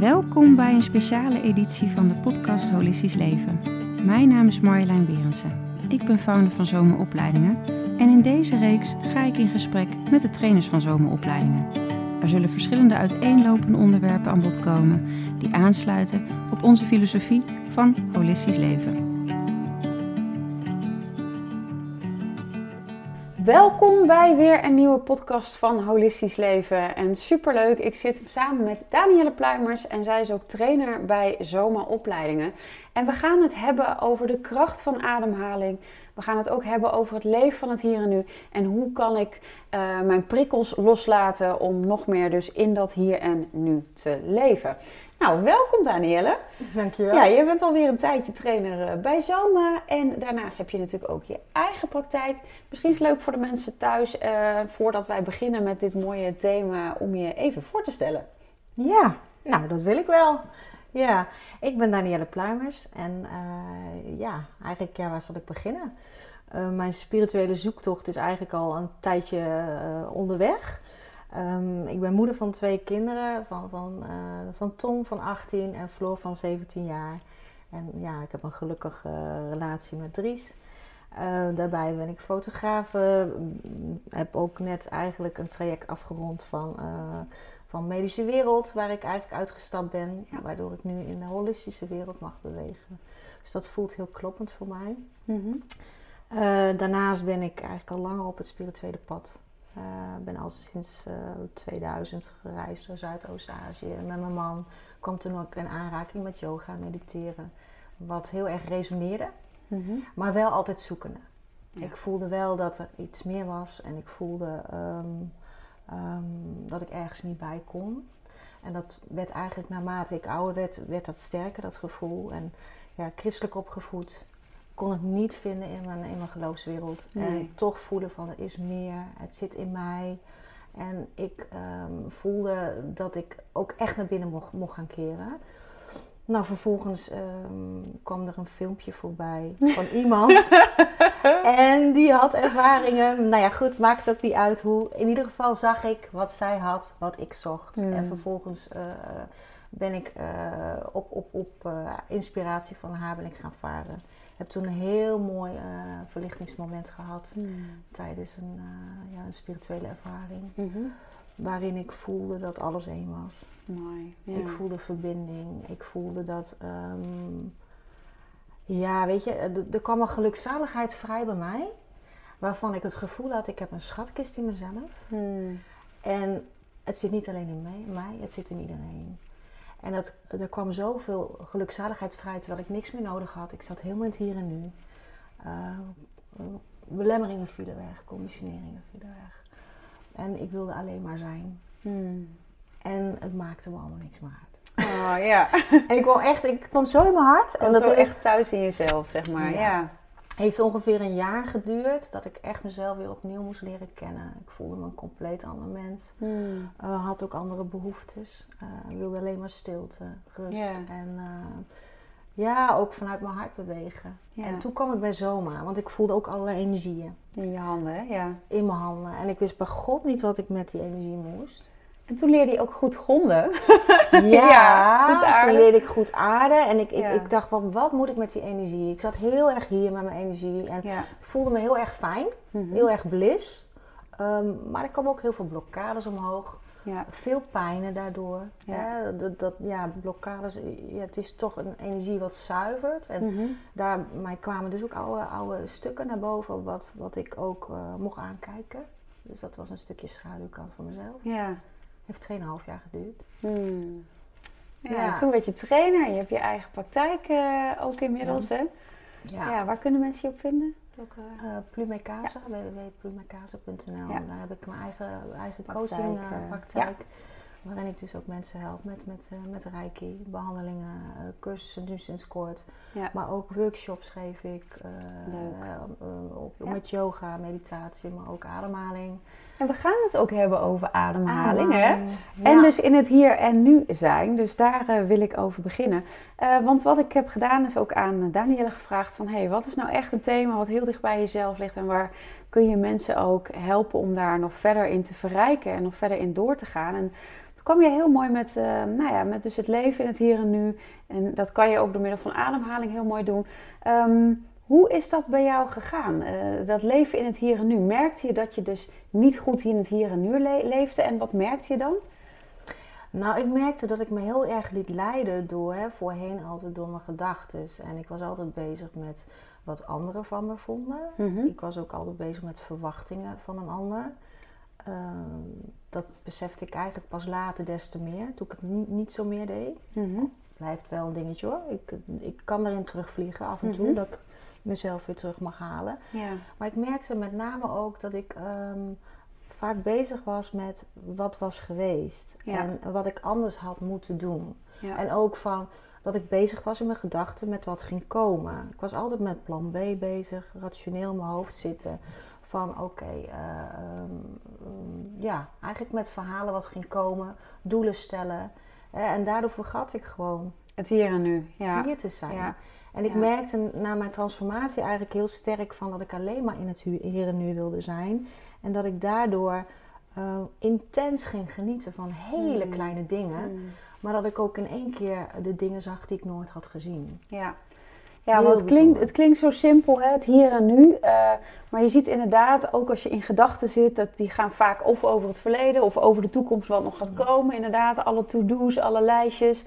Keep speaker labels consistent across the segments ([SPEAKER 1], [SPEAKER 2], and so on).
[SPEAKER 1] Welkom bij een speciale editie van de podcast Holistisch Leven. Mijn naam is Marjolein Berensen. Ik ben founder van Zomeropleidingen en in deze reeks ga ik in gesprek met de trainers van Zomeropleidingen. Er zullen verschillende uiteenlopende onderwerpen aan bod komen die aansluiten op onze filosofie van holistisch leven. Welkom bij weer een nieuwe podcast van Holistisch Leven. En superleuk, ik zit samen met Danielle Pluimers en zij is ook trainer bij Zoma Opleidingen. En we gaan het hebben over de kracht van ademhaling. We gaan het ook hebben over het leven van het hier en nu. En hoe kan ik uh, mijn prikkels loslaten om nog meer dus in dat hier en nu te leven. Nou, welkom Danielle.
[SPEAKER 2] Dankjewel.
[SPEAKER 1] Ja, je bent alweer een tijdje trainer eh, bij Zoma. En daarnaast heb je natuurlijk ook je eigen praktijk. Misschien is het leuk voor de mensen thuis, uh, voordat wij beginnen met dit mooie thema, om je even voor te stellen.
[SPEAKER 2] Ja, nou dat wil ik wel. Ja, ik ben Danielle Pluimers. En uh, ja, eigenlijk, ja, waar zal ik beginnen? mijn spirituele zoektocht is eigenlijk al een tijdje onderweg. Um, ik ben moeder van twee kinderen, van, van, uh, van Tom van 18 en Floor van 17 jaar. En ja, ik heb een gelukkige uh, relatie met Dries. Uh, daarbij ben ik fotograaf. heb ook net eigenlijk een traject afgerond van, van medische wereld, waar ik eigenlijk uitgestapt ben. Ja. Waardoor ik nu in de holistische wereld mag bewegen. Dus dat voelt heel kloppend voor mij. Mm -hmm. daarnaast ben ik eigenlijk al langer op het spirituele pad. Ik uh, ben al sinds uh, 2000 gereisd door Zuidoost-Azië. Met mijn man kwam toen ook in aanraking met yoga, mediteren. Wat heel erg resoneerde, mm -hmm. maar wel altijd zoekende. Ja. Ik voelde wel dat er iets meer was en ik voelde um, um, dat ik ergens niet bij kon. En dat werd eigenlijk naarmate ik ouder werd, werd dat sterker, dat gevoel. En ja, christelijk opgevoed, kon het niet vinden in mijn, in mijn geloofswereld. Nee. En toch voelen van er is meer, het zit in mij. En ik um, voelde dat ik ook echt naar binnen mocht, mocht gaan keren. Nou, vervolgens um, kwam er een filmpje voorbij van iemand. en die had ervaringen. Nou ja, goed, maakt ook niet uit hoe. In ieder geval zag ik wat zij had, wat ik zocht. Mm. En vervolgens uh, ben ik uh, op, op, op uh, inspiratie van haar ben ik gaan varen heb toen een heel mooi uh, verlichtingsmoment gehad mm. tijdens een, uh, ja, een, spirituele ervaring. Mm -hmm. Waarin ik voelde dat alles één was.
[SPEAKER 1] Mooi. Ja.
[SPEAKER 2] Ik voelde verbinding. Ik voelde dat. Um, ja, weet je, er, er kwam een gelukzaligheid vrij bij mij. Waarvan ik het gevoel had, ik heb een schatkist in mezelf. Mm. En het zit niet alleen in mij, mij, het zit in iedereen. En dat, er kwam zoveel gelukzaligheid vrij terwijl ik niks meer nodig had. Ik zat helemaal in het hier en nu. Uh, belemmeringen vielen weg, conditioneringen vielen weg. En ik wilde alleen maar zijn. Hmm. En het maakte me allemaal niks meer uit.
[SPEAKER 1] Oh ja.
[SPEAKER 2] en ik kwam echt, ik kwam zo in mijn hart.
[SPEAKER 1] En dat echt thuis in jezelf, zeg maar. ja. ja
[SPEAKER 2] heeft ongeveer een jaar geduurd dat ik echt mezelf weer opnieuw moest leren kennen. Ik voelde me een compleet ander mens. Hmm. Uh, had ook andere behoeftes. Uh, wilde alleen maar stilte, rust. Yeah. En uh, ja, ook vanuit mijn hart bewegen. En toen kwam ik bij Zoma, want ik voelde ook allerlei energieën.
[SPEAKER 1] In je handen, hè? Ja.
[SPEAKER 2] In mijn handen. En ik wist bij God niet wat ik met die energie moest.
[SPEAKER 1] En toen leerde je ook goed gronden.
[SPEAKER 2] Ja, ja goed toen leerde ik goed aarden. En ik, ik, ja. ik dacht van, wat moet ik met die energie? Ik zat heel erg hier met mijn energie. En ja. voelde me heel erg fijn. Mm -hmm. Heel erg bliss. Um, maar er kwam ook heel veel blokkades omhoog. Veel pijnen daardoor. Ja. Dat, dat, ja, blokkades, ja, het is toch een energie wat zuivert. En mm -hmm. daarmee kwamen dus ook oude, oude stukken naar boven, wat, wat ik ook uh, mocht aankijken. Dus dat was een stukje schaduwkant van mezelf.
[SPEAKER 1] Ja.
[SPEAKER 2] Heeft 2,5 jaar geduurd.
[SPEAKER 1] Hmm. Ja, ja. toen werd je trainer. Je hebt je eigen praktijk uh, ook inmiddels, ja. hè? Ja. ja. Waar kunnen mensen je op vinden?
[SPEAKER 2] Uh, Plumecasa, ja. www.plumecasa.nl. Daar heb ik mijn eigen, eigen praktijk, coaching praktijk. Waarin ik dus ook mensen help met, met, uh, met reiki, behandelingen, uh, cursussen nu sinds kort. Ja. Maar ook workshops geef ik. Uh, op, ja. Met yoga, meditatie, maar ook ademhaling.
[SPEAKER 1] En we gaan het ook hebben over ademhaling. hè? En dus in het hier en nu zijn. Dus daar wil ik over beginnen. want wat ik heb gedaan is ook aan Danielle gevraagd van... Hey, wat is nou echt een thema wat heel dicht bij jezelf ligt en waar kun je mensen ook helpen om daar nog verder in te verrijken en nog verder in door te gaan. En kwam je heel mooi met, uh, nou ja, met dus het leven in het hier en nu. En dat kan je ook door middel van ademhaling heel mooi doen. Ehm, hoe is dat bij jou gegaan? Uh, dat leven in het hier en nu. Merkte je dat je dus niet goed in het hier en nu leefde? En wat merkte je dan?
[SPEAKER 2] Nou, ik merkte dat ik me heel erg liet leiden door, hè, voorheen altijd door mijn gedachten. En ik was altijd bezig met wat anderen van me vonden. Mhm. Ik was ook altijd bezig met verwachtingen van een ander. Ehm, dat besefte ik eigenlijk pas later des te meer, toen ik het niet, niet zo meer deed. Mm Blijft wel een dingetje hoor. Ik, ik kan erin terugvliegen af en toe, mhm. dat ik mezelf weer terug mag halen. Ja. Maar ik merkte met name ook dat ik ehm, vaak bezig was met wat was geweest. En wat ik anders had moeten doen. Ja. En ook van dat ik bezig was in mijn gedachten met wat ging komen. Ik was altijd met plan B bezig, rationeel in mijn hoofd zitten. Van oké, eh, ehm, ja, eigenlijk met verhalen wat ging komen, doelen stellen. en daardoor vergat ik gewoon.
[SPEAKER 1] Het hier en nu, ja.
[SPEAKER 2] Hier te zijn. Ja. En ik merkte na mijn transformatie eigenlijk heel sterk van dat ik alleen maar in het hier en nu wilde zijn. En dat ik daardoor uh, intens ging genieten van hele mm. kleine dingen. Mm. Maar dat ik ook in één keer de dingen zag die ik nooit had gezien.
[SPEAKER 1] Ja, ja want het klinkt, het klinkt zo simpel, hè? het hier en nu. Uh, maar je ziet inderdaad, ook als je in gedachten zit, dat die gaan vaak of over het verleden of over de toekomst wat nog gaat komen. Inderdaad, alle to-do's, alle lijstjes.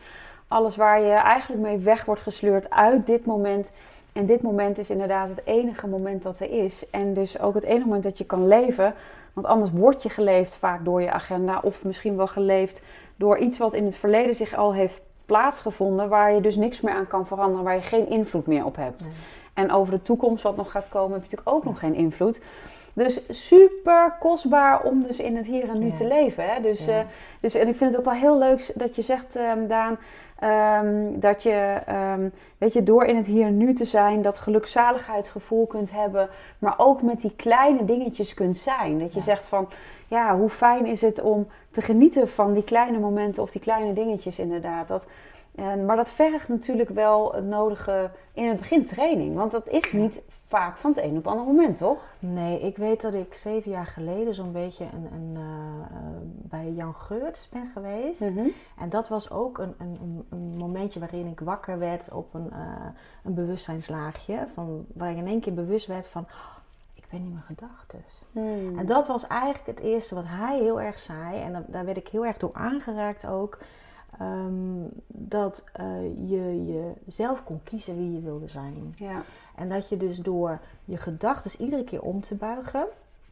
[SPEAKER 1] Alles waar je eigenlijk mee weg wordt gesleurd uit dit moment. En dit moment is inderdaad het enige moment dat er is. En dus ook het enige moment dat je kan leven. Want anders word je geleefd vaak door je agenda. Of misschien wel geleefd door iets wat in het verleden zich al heeft plaatsgevonden. Waar je dus niks meer aan kan veranderen. Waar je geen invloed meer op hebt. En over de toekomst wat nog gaat komen heb je natuurlijk ook nog geen invloed. Dus super kostbaar om dus in het hier en nu te leven. Hè? Dus, uh, dus, en ik vind het ook wel heel leuk dat je zegt, um, Daan, um, dat je, um, weet je, door in het hier en nu te zijn, dat gelukzaligheidsgevoel kunt hebben, maar ook met die kleine dingetjes kunt zijn. Dat je zegt van, ja, hoe fijn is het om te genieten van die kleine momenten of die kleine dingetjes inderdaad. Dat, en, maar dat vergt natuurlijk wel het nodige in het begin training. Want dat is niet vaak van het een op het andere moment, toch?
[SPEAKER 2] Nee, ik weet dat ik zeven jaar geleden zo'n beetje een, een, uh, bij Jan Geurts ben geweest. Mhm. En dat was ook een, een, een, momentje waarin ik wakker werd op een, uh, een bewustzijnslaagje. Van, waar ik in één keer bewust werd van, oh, ik ben niet mijn gedachten. Hmm. En dat was eigenlijk het eerste wat hij heel erg zei. En daar werd ik heel erg door aangeraakt ook. Um, dat uh, je jezelf kon kiezen wie je wilde zijn. Ja. En dat je dus door je gedachten iedere keer om te buigen.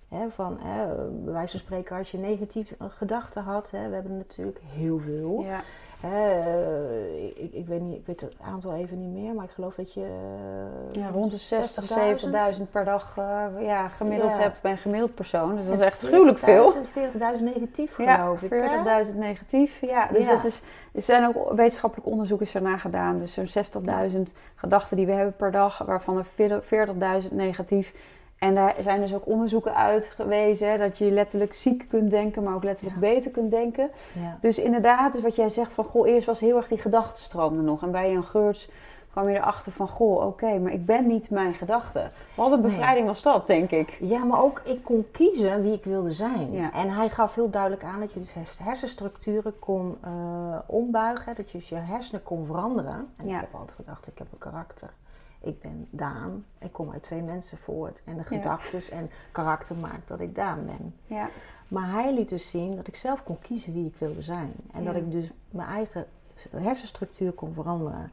[SPEAKER 2] Hè, van, hè, bij wijze van spreken, als je negatieve gedachten had, hè, we hebben natuurlijk heel veel. Ja. Uh, ik, ik, weet niet, ik weet het aantal even niet meer, maar ik geloof dat je.
[SPEAKER 1] Uh, ja, rond de 60, 70.000 per dag uh, ja, gemiddeld hebt bij een gemiddeld persoon. Dus dat is echt gruwelijk veel.
[SPEAKER 2] 40.000 negatief, geloof
[SPEAKER 1] ja, ik. 40.000 negatief, ja. Dus ja. Dat is, er zijn ook wetenschappelijk onderzoeken ernaar gedaan. Dus zo'n 60.000 gedachten die we hebben per dag, waarvan er 40.000 negatief en daar zijn dus ook onderzoeken uit gewezen dat je letterlijk ziek kunt denken, maar ook letterlijk beter kunt denken. Ja. Dus inderdaad, dus wat jij zegt van goh, eerst was heel erg die gedachtenstroom er nog. En bij een Geurts kwam je erachter van goh, oké, maar ik ben niet mijn gedachten. Wat een bevrijding was dat, denk ik.
[SPEAKER 2] Ja, maar ook ik kon kiezen wie ik wilde zijn. En hij gaf heel duidelijk aan dat je dus hersenstructuren kon uh, ombuigen, dat je dus je hersenen kon veranderen. En ik heb altijd gedacht, ik heb een karakter ik ben Daan, ik kom uit twee mensen voort. En de gedachten en karakter maakt dat ik Daan ben. Ja. Maar hij liet dus zien dat ik zelf kon kiezen wie ik wilde zijn. En dat ik dus mijn eigen hersenstructuur kon veranderen.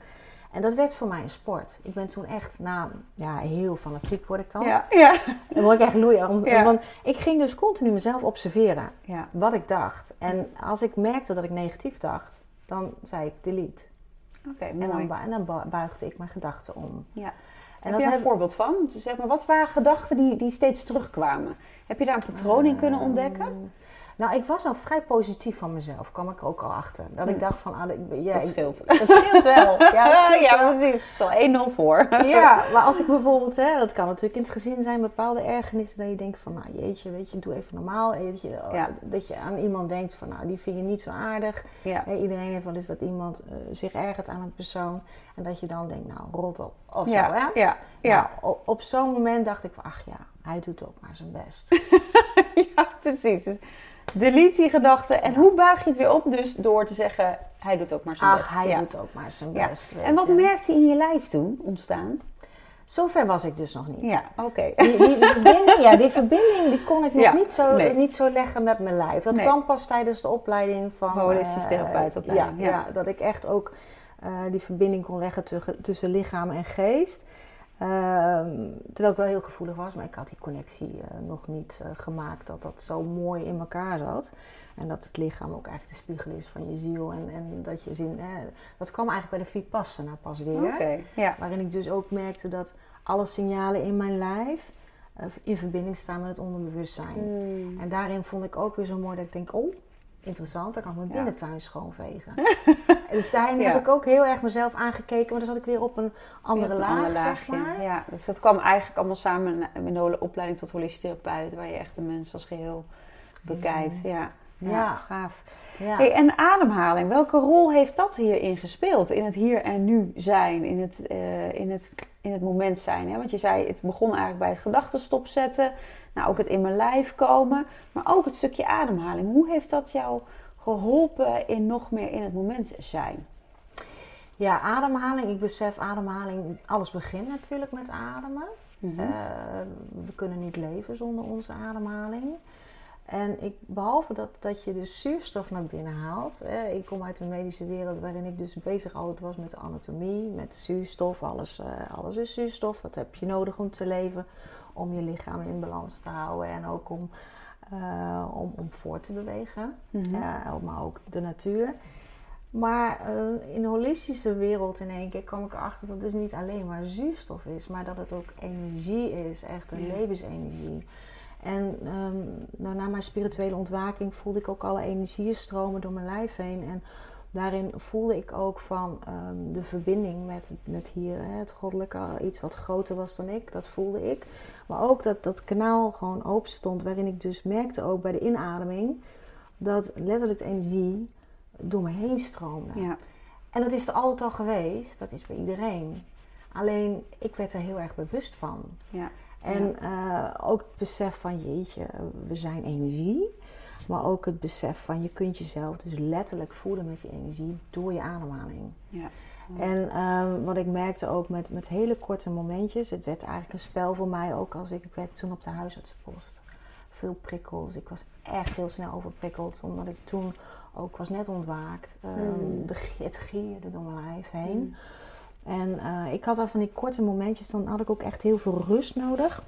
[SPEAKER 2] En dat werd voor mij een sport. Ik ben toen echt, nou ja, heel fanatiek word ik dan. Ja, ja. Dan word ik echt loeien. Ja. Want ik ging dus continu mezelf observeren. Ja. Wat ik dacht. En als ik merkte dat ik negatief dacht, dan zei ik delete.
[SPEAKER 1] Okay,
[SPEAKER 2] en, dan, en dan buigde ik mijn gedachten om.
[SPEAKER 1] Ja. En heb je daar een voorbeeld van? Dus zeg maar, wat waren gedachten die, die steeds terugkwamen? Heb je daar een patroon in kunnen ontdekken?
[SPEAKER 2] Nou, ik was al vrij positief van mezelf, kwam ik ook al achter. Dat ik hm. dacht van, ah,
[SPEAKER 1] ja, dat scheelt.
[SPEAKER 2] dat scheelt wel.
[SPEAKER 1] Ja, ja precies. Het is al 1-0 voor.
[SPEAKER 2] ja, maar als ik bijvoorbeeld, hè, dat kan natuurlijk in het gezin zijn, bepaalde ergernissen, dat je denkt van, nou jeetje, weet je, doe even normaal. Dat je, ja. dat je aan iemand denkt van, nou, die vind je niet zo aardig. Ja. iedereen heeft wel eens dat iemand uh, zich ergert aan een persoon. En dat je dan denkt, nou, rot op. Of ja. zo, hè? Ja. ja. Nou, op, op zo'n moment dacht ik van, ach ja, hij doet ook maar zijn best.
[SPEAKER 1] ja, precies. Dus delete die gedachte. En hoe buig je het weer op? Dus door te zeggen, hij doet ook maar zijn best.
[SPEAKER 2] Ach, hij
[SPEAKER 1] Ja.
[SPEAKER 2] doet ook maar zijn best.
[SPEAKER 1] En wat merkte je in je lijf toen ontstaan?
[SPEAKER 2] Zover was ik dus nog niet.
[SPEAKER 1] Ja, oké.
[SPEAKER 2] Die, die, die verbinding, ja, die verbinding die kon ik nog
[SPEAKER 1] Ja,
[SPEAKER 2] niet, zo,
[SPEAKER 1] nee.
[SPEAKER 2] niet zo leggen met mijn lijf. Dat
[SPEAKER 1] Nee.
[SPEAKER 2] kwam pas tijdens de opleiding van...
[SPEAKER 1] Holistisch
[SPEAKER 2] eh,
[SPEAKER 1] therapeutopleiding,
[SPEAKER 2] Ja,
[SPEAKER 1] ja.
[SPEAKER 2] ja. dat ik echt ook eh, die verbinding kon leggen tussen, tussen lichaam en geest. Ehm, terwijl ik wel heel gevoelig was, maar ik had die connectie eh, nog niet eh, gemaakt dat dat zo mooi in elkaar zat. En dat het lichaam ook eigenlijk de spiegel is van je ziel. En, en dat je zin, eh, dat kwam eigenlijk bij de Vipassana pas weer.
[SPEAKER 1] Ja.
[SPEAKER 2] Waarin ik dus ook merkte dat alle signalen in mijn lijf in verbinding staan met het onderbewustzijn.
[SPEAKER 1] Mm.
[SPEAKER 2] En daarin vond ik ook weer zo mooi dat ik denk, oh, interessant, dan kan ik mijn binnentuin schoonvegen. dus daarin heb ik ook heel erg mezelf aangekeken, maar dan zat ik weer op een andere laag,
[SPEAKER 1] een
[SPEAKER 2] zeg maar.
[SPEAKER 1] Ja, dus dat kwam eigenlijk allemaal samen in de opleiding tot holistisch therapeut, waar je echt de mens als geheel bekijkt. Ja. Ja. gaaf.
[SPEAKER 2] Ja.
[SPEAKER 1] Hey, en ademhaling, welke rol heeft dat hierin gespeeld? In het hier en nu zijn, in het, eh, in het, in het moment zijn. Hè? Want je zei, het begon eigenlijk bij het gedachtenstop zetten. Nou, ook het in mijn lijf komen. Maar ook het stukje ademhaling. Hoe heeft dat jou geholpen in nog meer in het moment zijn?
[SPEAKER 2] ja, ademhaling. Ik besef ademhaling, alles begint natuurlijk met ademen.
[SPEAKER 1] Mhm.
[SPEAKER 2] Eh, we kunnen niet leven zonder onze ademhaling. En ik, behalve dat, dat je dus zuurstof naar binnen haalt. Hè, ik kom uit de medische wereld waarin ik dus bezig altijd was met de anatomie, met zuurstof. Alles, eh, alles is zuurstof. Dat heb je nodig om te leven, om je lichaam in balans te houden en ook om, eh, om, om voor te bewegen. Eh, maar ook de natuur. Maar eh, in de holistische wereld in één keer kwam ik erachter dat het dus niet alleen maar zuurstof is, maar dat het ook energie is, echt een
[SPEAKER 1] Ja.
[SPEAKER 2] levensenergie. En ehm, nou, na mijn spirituele ontwaking voelde ik ook alle energieën stromen door mijn lijf heen. En daarin voelde ik ook van ehm, de verbinding met, met hier, hè, het goddelijke, iets wat groter was dan ik, dat voelde ik. Maar ook dat dat kanaal gewoon open stond, waarin ik dus merkte ook bij de inademing dat letterlijk de energie door me heen stroomde.
[SPEAKER 1] Ja.
[SPEAKER 2] En dat is er altijd al geweest, dat is bij iedereen. Alleen ik werd er heel erg bewust van.
[SPEAKER 1] Ja.
[SPEAKER 2] En eh, ook het besef van jeetje, we zijn energie. Maar ook het besef van je kunt jezelf dus letterlijk voeden met die energie door je ademhaling.
[SPEAKER 1] Ja.
[SPEAKER 2] En ehm, wat ik merkte ook met, met hele korte momentjes, het werd eigenlijk een spel voor mij ook als ik, ik werd toen op de huisartsenpost. Veel prikkels, ik was echt heel snel overprikkeld, omdat ik toen ook was net ontwaakt. Ehm,
[SPEAKER 1] Mm.
[SPEAKER 2] de, het gierde door mijn lijf heen.
[SPEAKER 1] Mm.
[SPEAKER 2] En eh, ik had al van die korte momentjes, dan had ik ook echt heel veel rust nodig.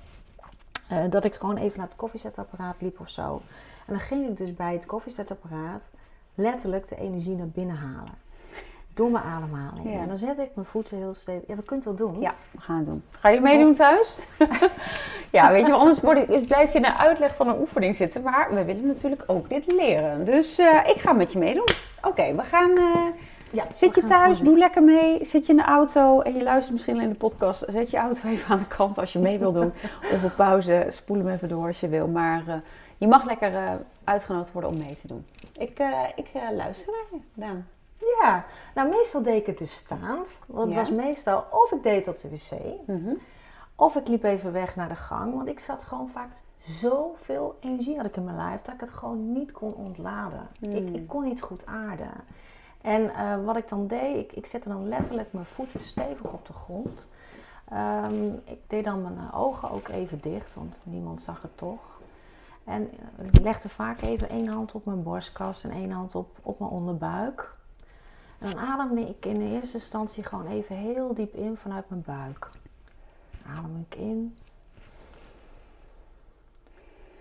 [SPEAKER 2] Eh, dat ik gewoon even naar het koffiezetapparaat liep of zo. En dan ging ik dus bij het koffiezetapparaat letterlijk de energie naar binnen halen. Door mijn ademhaling.
[SPEAKER 1] Ja.
[SPEAKER 2] En dan zette ik mijn voeten heel stevig. Ja, we kunnen het wel doen.
[SPEAKER 1] Ja, we gaan het doen. Ga je meedoen thuis? ja, weet je, wel, anders word ik, blijf je in de uitleg van een oefening zitten. Maar we willen natuurlijk ook dit leren. Dus eh, ik ga met je meedoen. Oké, we gaan.
[SPEAKER 2] Ja,
[SPEAKER 1] zit je thuis, doe lekker mee. Zit je in de auto en je luistert misschien alleen de podcast. Zet je auto even aan de kant als je mee wil doen. of op pauze, spoel hem even door als je wil. Maar eh, je mag lekker eh, uitgenodigd worden om mee te doen. Ik, eh, ik luister naar je, Daan.
[SPEAKER 2] Ja, nou meestal deed ik het dus staand. Want het
[SPEAKER 1] Ja.
[SPEAKER 2] was meestal of ik deed het op de wc.
[SPEAKER 1] Mhm.
[SPEAKER 2] Of ik liep even weg naar de gang. Want ik zat gewoon vaak zoveel energie had ik in mijn lijf. Dat ik het gewoon niet kon ontladen.
[SPEAKER 1] Mm.
[SPEAKER 2] Ik, ik kon niet goed aarden. En eh, wat ik dan deed, ik, ik zette dan letterlijk mijn voeten stevig op de grond. Ehm, ik deed dan mijn eh, ogen ook even dicht, want niemand zag het toch. En eh, ik legde vaak even één hand op mijn borstkas en één hand op, op mijn onderbuik. En dan ademde ik in de eerste instantie gewoon even heel diep in vanuit mijn buik. Adem ik in.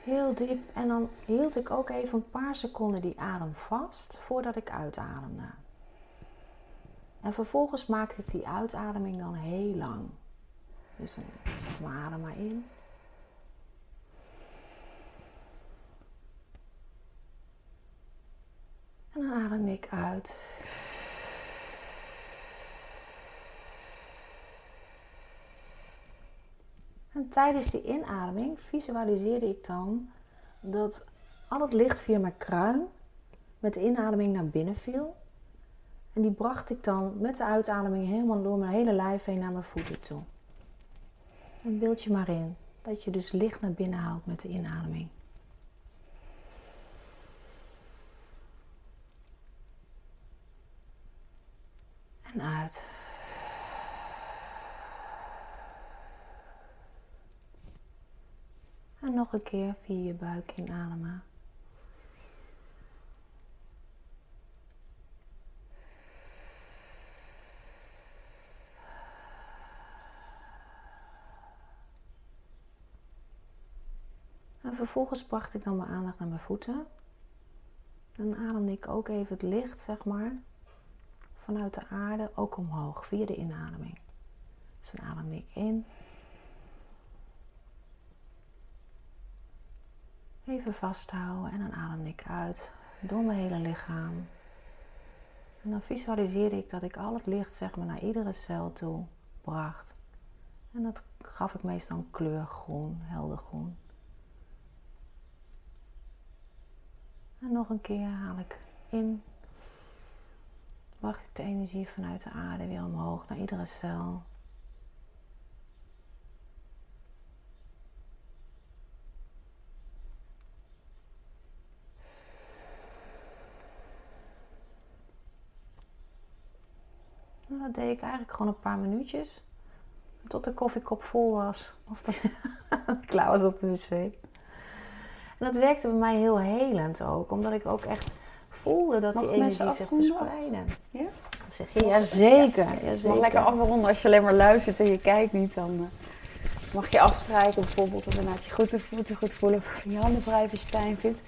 [SPEAKER 2] Heel diep. En dan hield ik ook even een paar seconden die adem vast voordat ik uitademde. En vervolgens maakte ik die uitademing dan heel lang. Dus dan zeg maar adem maar in. En dan adem ik uit. En tijdens die inademing visualiseerde ik dan dat al het licht via mijn kruin met de inademing naar binnen viel. En die bracht ik dan met de uitademing helemaal door mijn hele lijf heen naar mijn voeten toe. En beeld je maar in dat je dus licht naar binnen haalt met de inademing. En uit. En nog een keer via je buik inademen. En vervolgens bracht ik dan mijn aandacht naar mijn voeten. En ademde ik ook even het licht, zeg maar, vanuit de aarde ook omhoog via de inademing. Dus dan ademde ik in. Even vasthouden en dan ademde ik uit door mijn hele lichaam. En dan visualiseerde ik dat ik al het licht zeg maar naar iedere cel toe bracht. En dat gaf ik meestal een kleur groen, helder groen. En nog een keer haal ik in. Mag ik de energie vanuit de aarde weer omhoog naar iedere cel. En dat deed ik eigenlijk gewoon een paar minuutjes. Tot de koffiekop vol was. Of dat klaar was op de wc. En dat werkte bij mij heel helend ook. Omdat ik ook echt voelde dat
[SPEAKER 1] Mag
[SPEAKER 2] die energie zich verspreidde.
[SPEAKER 1] Ja?
[SPEAKER 2] Dan zeg je, ja zeker. Ja,
[SPEAKER 1] Je mag
[SPEAKER 2] zeker.
[SPEAKER 1] lekker afronden als je alleen maar luistert en je kijkt niet. Dan eh, mag je afstrijken bijvoorbeeld. Of inderdaad je goed, voeten goed voelen. Of je handen wrijven als je het fijn vindt.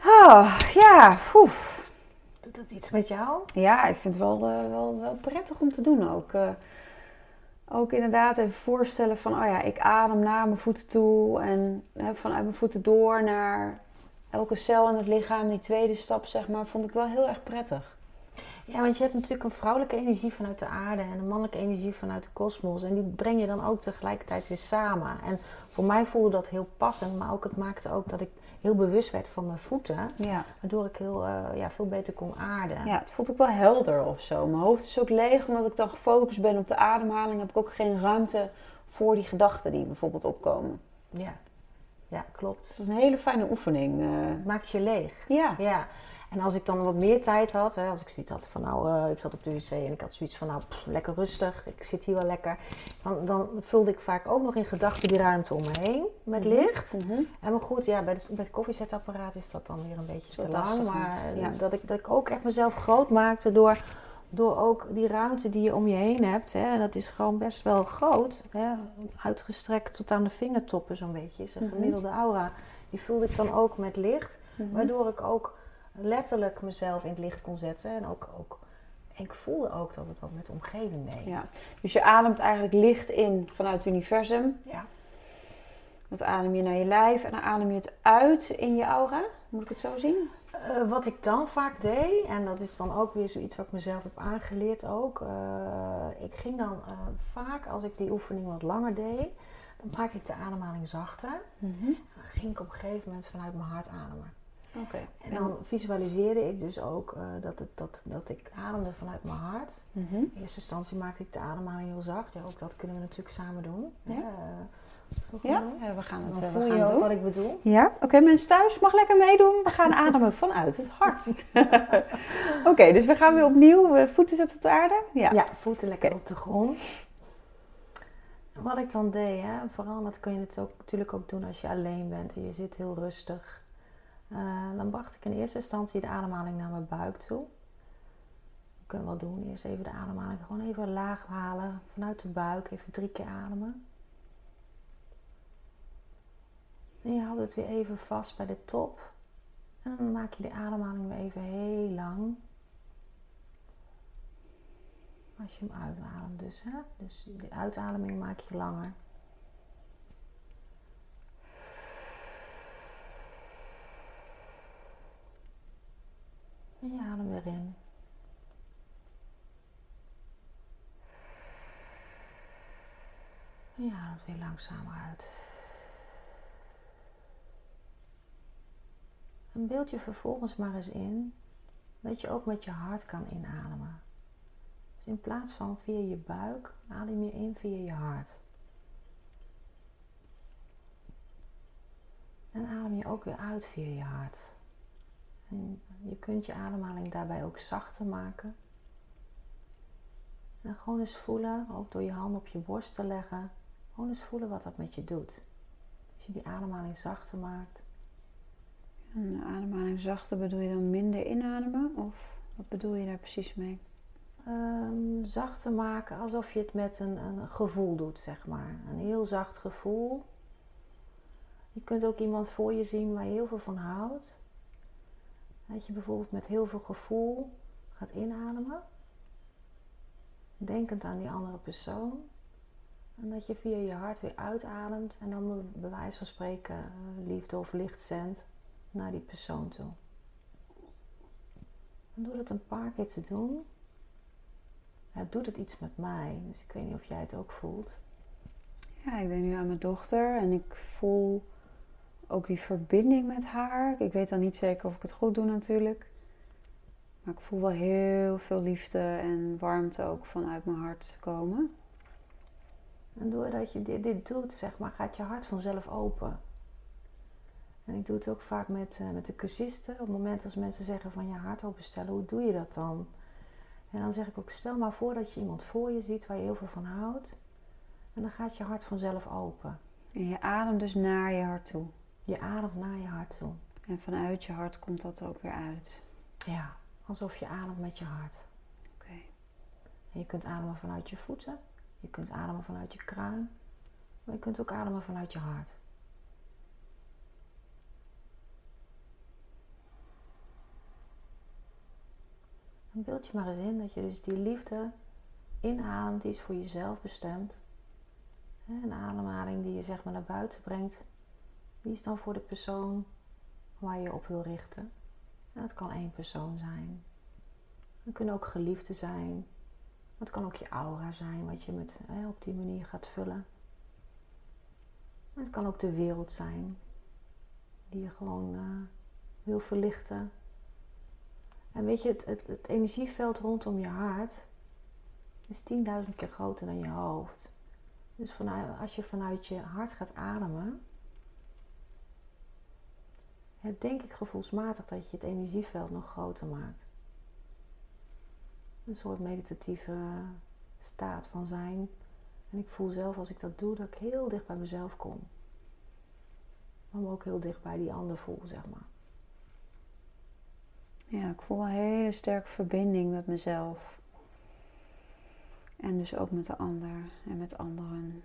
[SPEAKER 1] Ah, ja, poef.
[SPEAKER 2] Iets met jou?
[SPEAKER 1] Ja, ik vind het wel, eh, wel, wel prettig om te doen ook. Eh, ook inderdaad even voorstellen van, oh ja, ik adem naar mijn voeten toe. En hè, vanuit mijn voeten door naar elke cel in het lichaam. Die tweede stap, zeg maar, vond ik wel heel erg prettig.
[SPEAKER 2] Ja, want je hebt natuurlijk een vrouwelijke energie vanuit de aarde en een mannelijke energie vanuit de kosmos. En die breng je dan ook tegelijkertijd weer samen. En voor mij voelde dat heel passend, maar ook het maakte ook dat ik heel bewust werd van mijn voeten.
[SPEAKER 1] Ja.
[SPEAKER 2] Waardoor ik heel, eh, ja, veel beter kon aarden.
[SPEAKER 1] ja, het voelt ook wel helder of zo. Mijn hoofd is ook leeg, omdat ik dan gefocust ben op de ademhaling. Heb ik ook geen ruimte voor die gedachten die bijvoorbeeld opkomen.
[SPEAKER 2] ja. Ja, klopt.
[SPEAKER 1] Dus dat is een hele fijne oefening.
[SPEAKER 2] Het maakt je leeg.
[SPEAKER 1] ja.
[SPEAKER 2] Ja, en als ik dan wat meer tijd had, hè, als ik zoiets had van nou, eh, ik zat op de wc en ik had zoiets van nou, pff, lekker rustig, ik zit hier wel lekker. Dan, dan vulde ik vaak ook nog in gedachten die ruimte om me heen met
[SPEAKER 1] Mhm.
[SPEAKER 2] licht.
[SPEAKER 1] Mhm.
[SPEAKER 2] En maar goed, ja, bij, de, bij het koffiezetapparaat is dat dan weer een beetje te lang. Maar eh,
[SPEAKER 1] ja.
[SPEAKER 2] dat, ik, dat ik ook echt mezelf groot maakte door, door ook die ruimte die je om je heen hebt. Hè, en dat is gewoon best wel groot. Hè, uitgestrekt tot aan de vingertoppen zo'n beetje. Is een
[SPEAKER 1] Mhm.
[SPEAKER 2] gemiddelde aura. Die vulde ik dan ook met licht.
[SPEAKER 1] Mhm.
[SPEAKER 2] Waardoor ik ook letterlijk mezelf in het licht kon zetten. En ook, ook ik voelde ook dat het wat met de omgeving deed.
[SPEAKER 1] Ja. Dus je ademt eigenlijk licht in vanuit het universum.
[SPEAKER 2] Ja.
[SPEAKER 1] Dat adem je naar je lijf en dan adem je het uit in je aura. Moet ik het zo zien?
[SPEAKER 2] Eh, wat ik dan vaak deed, en dat is dan ook weer zoiets wat ik mezelf heb aangeleerd ook. eh, ik ging dan eh, vaak, als ik die oefening wat langer deed, dan maak ik de ademhaling zachter. En dan ging ik op een gegeven moment vanuit mijn hart ademen.
[SPEAKER 1] Oké.
[SPEAKER 2] En dan visualiseerde ik dus ook eh, dat, het, dat, dat ik ademde vanuit mijn hart.
[SPEAKER 1] Mhm.
[SPEAKER 2] In eerste instantie maakte ik de ademhaling heel zacht. Ja, ook dat kunnen we natuurlijk samen doen.
[SPEAKER 1] Ja.
[SPEAKER 2] Eh,
[SPEAKER 1] Ja, we gaan het, eh, we gaan
[SPEAKER 2] je
[SPEAKER 1] het
[SPEAKER 2] ook
[SPEAKER 1] doen.
[SPEAKER 2] wat ik bedoel.
[SPEAKER 1] Ja, oké, mensen thuis mag lekker meedoen. We gaan ademen vanuit het hart. oké, dus we gaan weer opnieuw. Voeten zetten op de aarde. Ja.
[SPEAKER 2] Ja, voeten lekker op de grond. Wat ik dan deed, hè, vooral dat kun je het ook, natuurlijk ook doen als je alleen bent en je zit heel rustig. Eh, dan bracht ik in eerste instantie de ademhaling naar mijn buik toe. Dat kunnen we wel doen. Eerst even de ademhaling gewoon even laag halen vanuit de buik. Even drie keer ademen. En je houdt het weer even vast bij de top. En dan maak je de ademhaling weer even heel lang. Als je hem uitademt dus. Dus de uitademing maak je langer. En je adem weer in. Weer langzamer uit. En beeld je vervolgens maar eens in dat je ook met je hart kan inademen. Dus in plaats van via je buik, adem je in via je hart. En adem je ook weer uit via je hart. En je kunt je ademhaling daarbij ook zachter maken. En gewoon eens voelen, ook door je hand op je borst te leggen, gewoon eens voelen wat dat met je doet. Als je die ademhaling zachter maakt.
[SPEAKER 1] En ademhaling zachter bedoel je dan minder inademen? Of wat bedoel je daar precies mee?
[SPEAKER 2] Um, zachter maken alsof je het met een, een gevoel doet, zeg maar. Een heel zacht gevoel. Je kunt ook iemand voor je zien waar je heel veel van houdt. Dat je bijvoorbeeld met heel veel gevoel gaat inademen. Denkend aan die andere persoon. En dat je via je hart weer uitademt en dan bij wijze van spreken eh, liefde of licht zendt naar die persoon toe. En door dat een paar keer te doen, het doet het iets met mij. Dus ik weet niet of jij het ook voelt.
[SPEAKER 1] Ja, ik ben nu aan mijn dochter en ik voel ook die verbinding met haar. Ik weet dan niet zeker of ik het goed doe natuurlijk. Maar ik voel wel heel veel liefde en warmte ook vanuit mijn hart komen.
[SPEAKER 2] En doordat je dit, dit doet, zeg maar, gaat je hart vanzelf open. En ik doe het ook vaak met, uh, met de cursisten. Op het moment als mensen zeggen van je hart openstellen, hoe doe je dat dan? En dan zeg ik ook, stel maar voor dat je iemand voor je ziet waar je heel veel van houdt. En dan gaat je hart vanzelf open.
[SPEAKER 1] En je ademt dus naar je hart toe.
[SPEAKER 2] Je ademt naar je hart toe.
[SPEAKER 1] En vanuit je hart komt dat ook weer uit.
[SPEAKER 2] Ja, alsof je ademt met je hart.
[SPEAKER 1] Oké.
[SPEAKER 2] En je kunt ademen vanuit je voeten. Je kunt ademen vanuit je kruin. Maar je kunt ook ademen vanuit je hart. Dan beeld je maar eens in dat je dus die liefde inademt, die is voor jezelf bestemd. Een ademhaling die je zeg maar naar buiten brengt, die is dan voor de persoon waar je op wil richten. En het kan één persoon zijn. Het kunnen ook geliefden zijn. Het kan ook je aura zijn, wat je met, hè, op die manier gaat vullen. Het kan ook de wereld zijn, die je gewoon uh, wil verlichten en weet je, het, het, het energieveld rondom je hart is 10.000 keer groter dan je hoofd. Dus vanuit, als je vanuit je hart gaat ademen, denk ik gevoelsmatig dat je het energieveld nog groter maakt. Een soort meditatieve staat van zijn. En ik voel zelf als ik dat doe, dat ik heel dicht bij mezelf kom. Maar ook heel dicht bij die ander voel, zeg maar.
[SPEAKER 1] Ja, ik voel een hele sterke verbinding met mezelf. En dus ook met de ander en met anderen.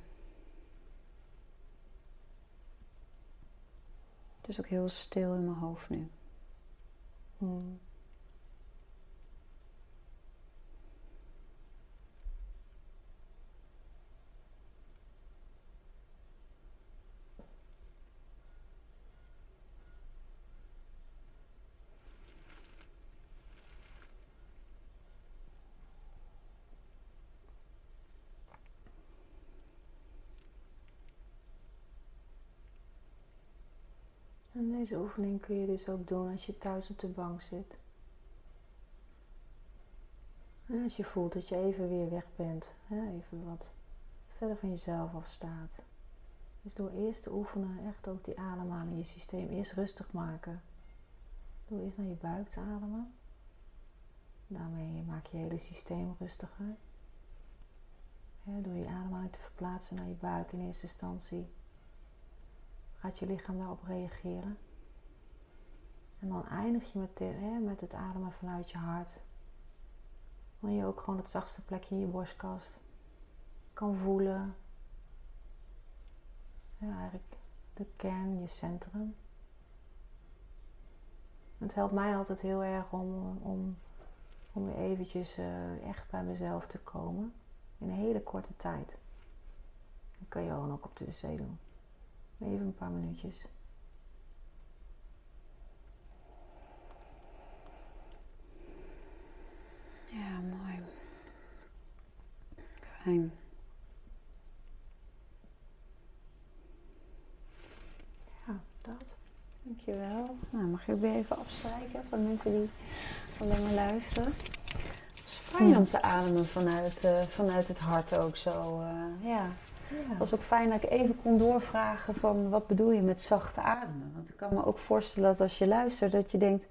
[SPEAKER 1] Het is ook heel stil in mijn hoofd nu. Hmm.
[SPEAKER 2] En deze oefening kun je dus ook doen als je thuis op de bank zit. En als je voelt dat je even weer weg bent, even wat verder van jezelf afstaat. Dus door eerst te oefenen, echt ook die ademhaling in je systeem eerst rustig maken. Door eerst naar je buik te ademen. Daarmee maak je hele systeem rustiger. door je ademhaling te verplaatsen naar je buik in eerste instantie gaat je lichaam daarop reageren. En dan eindig je met, hè, met het ademen vanuit je hart. Waar je ook gewoon het zachtste plekje in je borstkast kan voelen. Ja, eigenlijk de kern, je centrum. Het helpt mij altijd heel erg om, om, om weer eventjes uh, echt bij mezelf te komen. In een hele korte tijd. Dat kan je ook op de wc doen. Even een paar minuutjes.
[SPEAKER 1] Ja, mooi. Fijn.
[SPEAKER 2] Ja, dat.
[SPEAKER 1] Dankjewel. Nou, mag je ook weer even afstrijken voor mensen die alleen maar luisteren. Het is fijn om te ademen vanuit, uh, vanuit het hart ook zo. Uh, ja. Het was ook fijn dat ik even kon doorvragen van wat bedoel je met zachte ademen. Want ik kan me ook voorstellen dat als je luistert dat je denkt,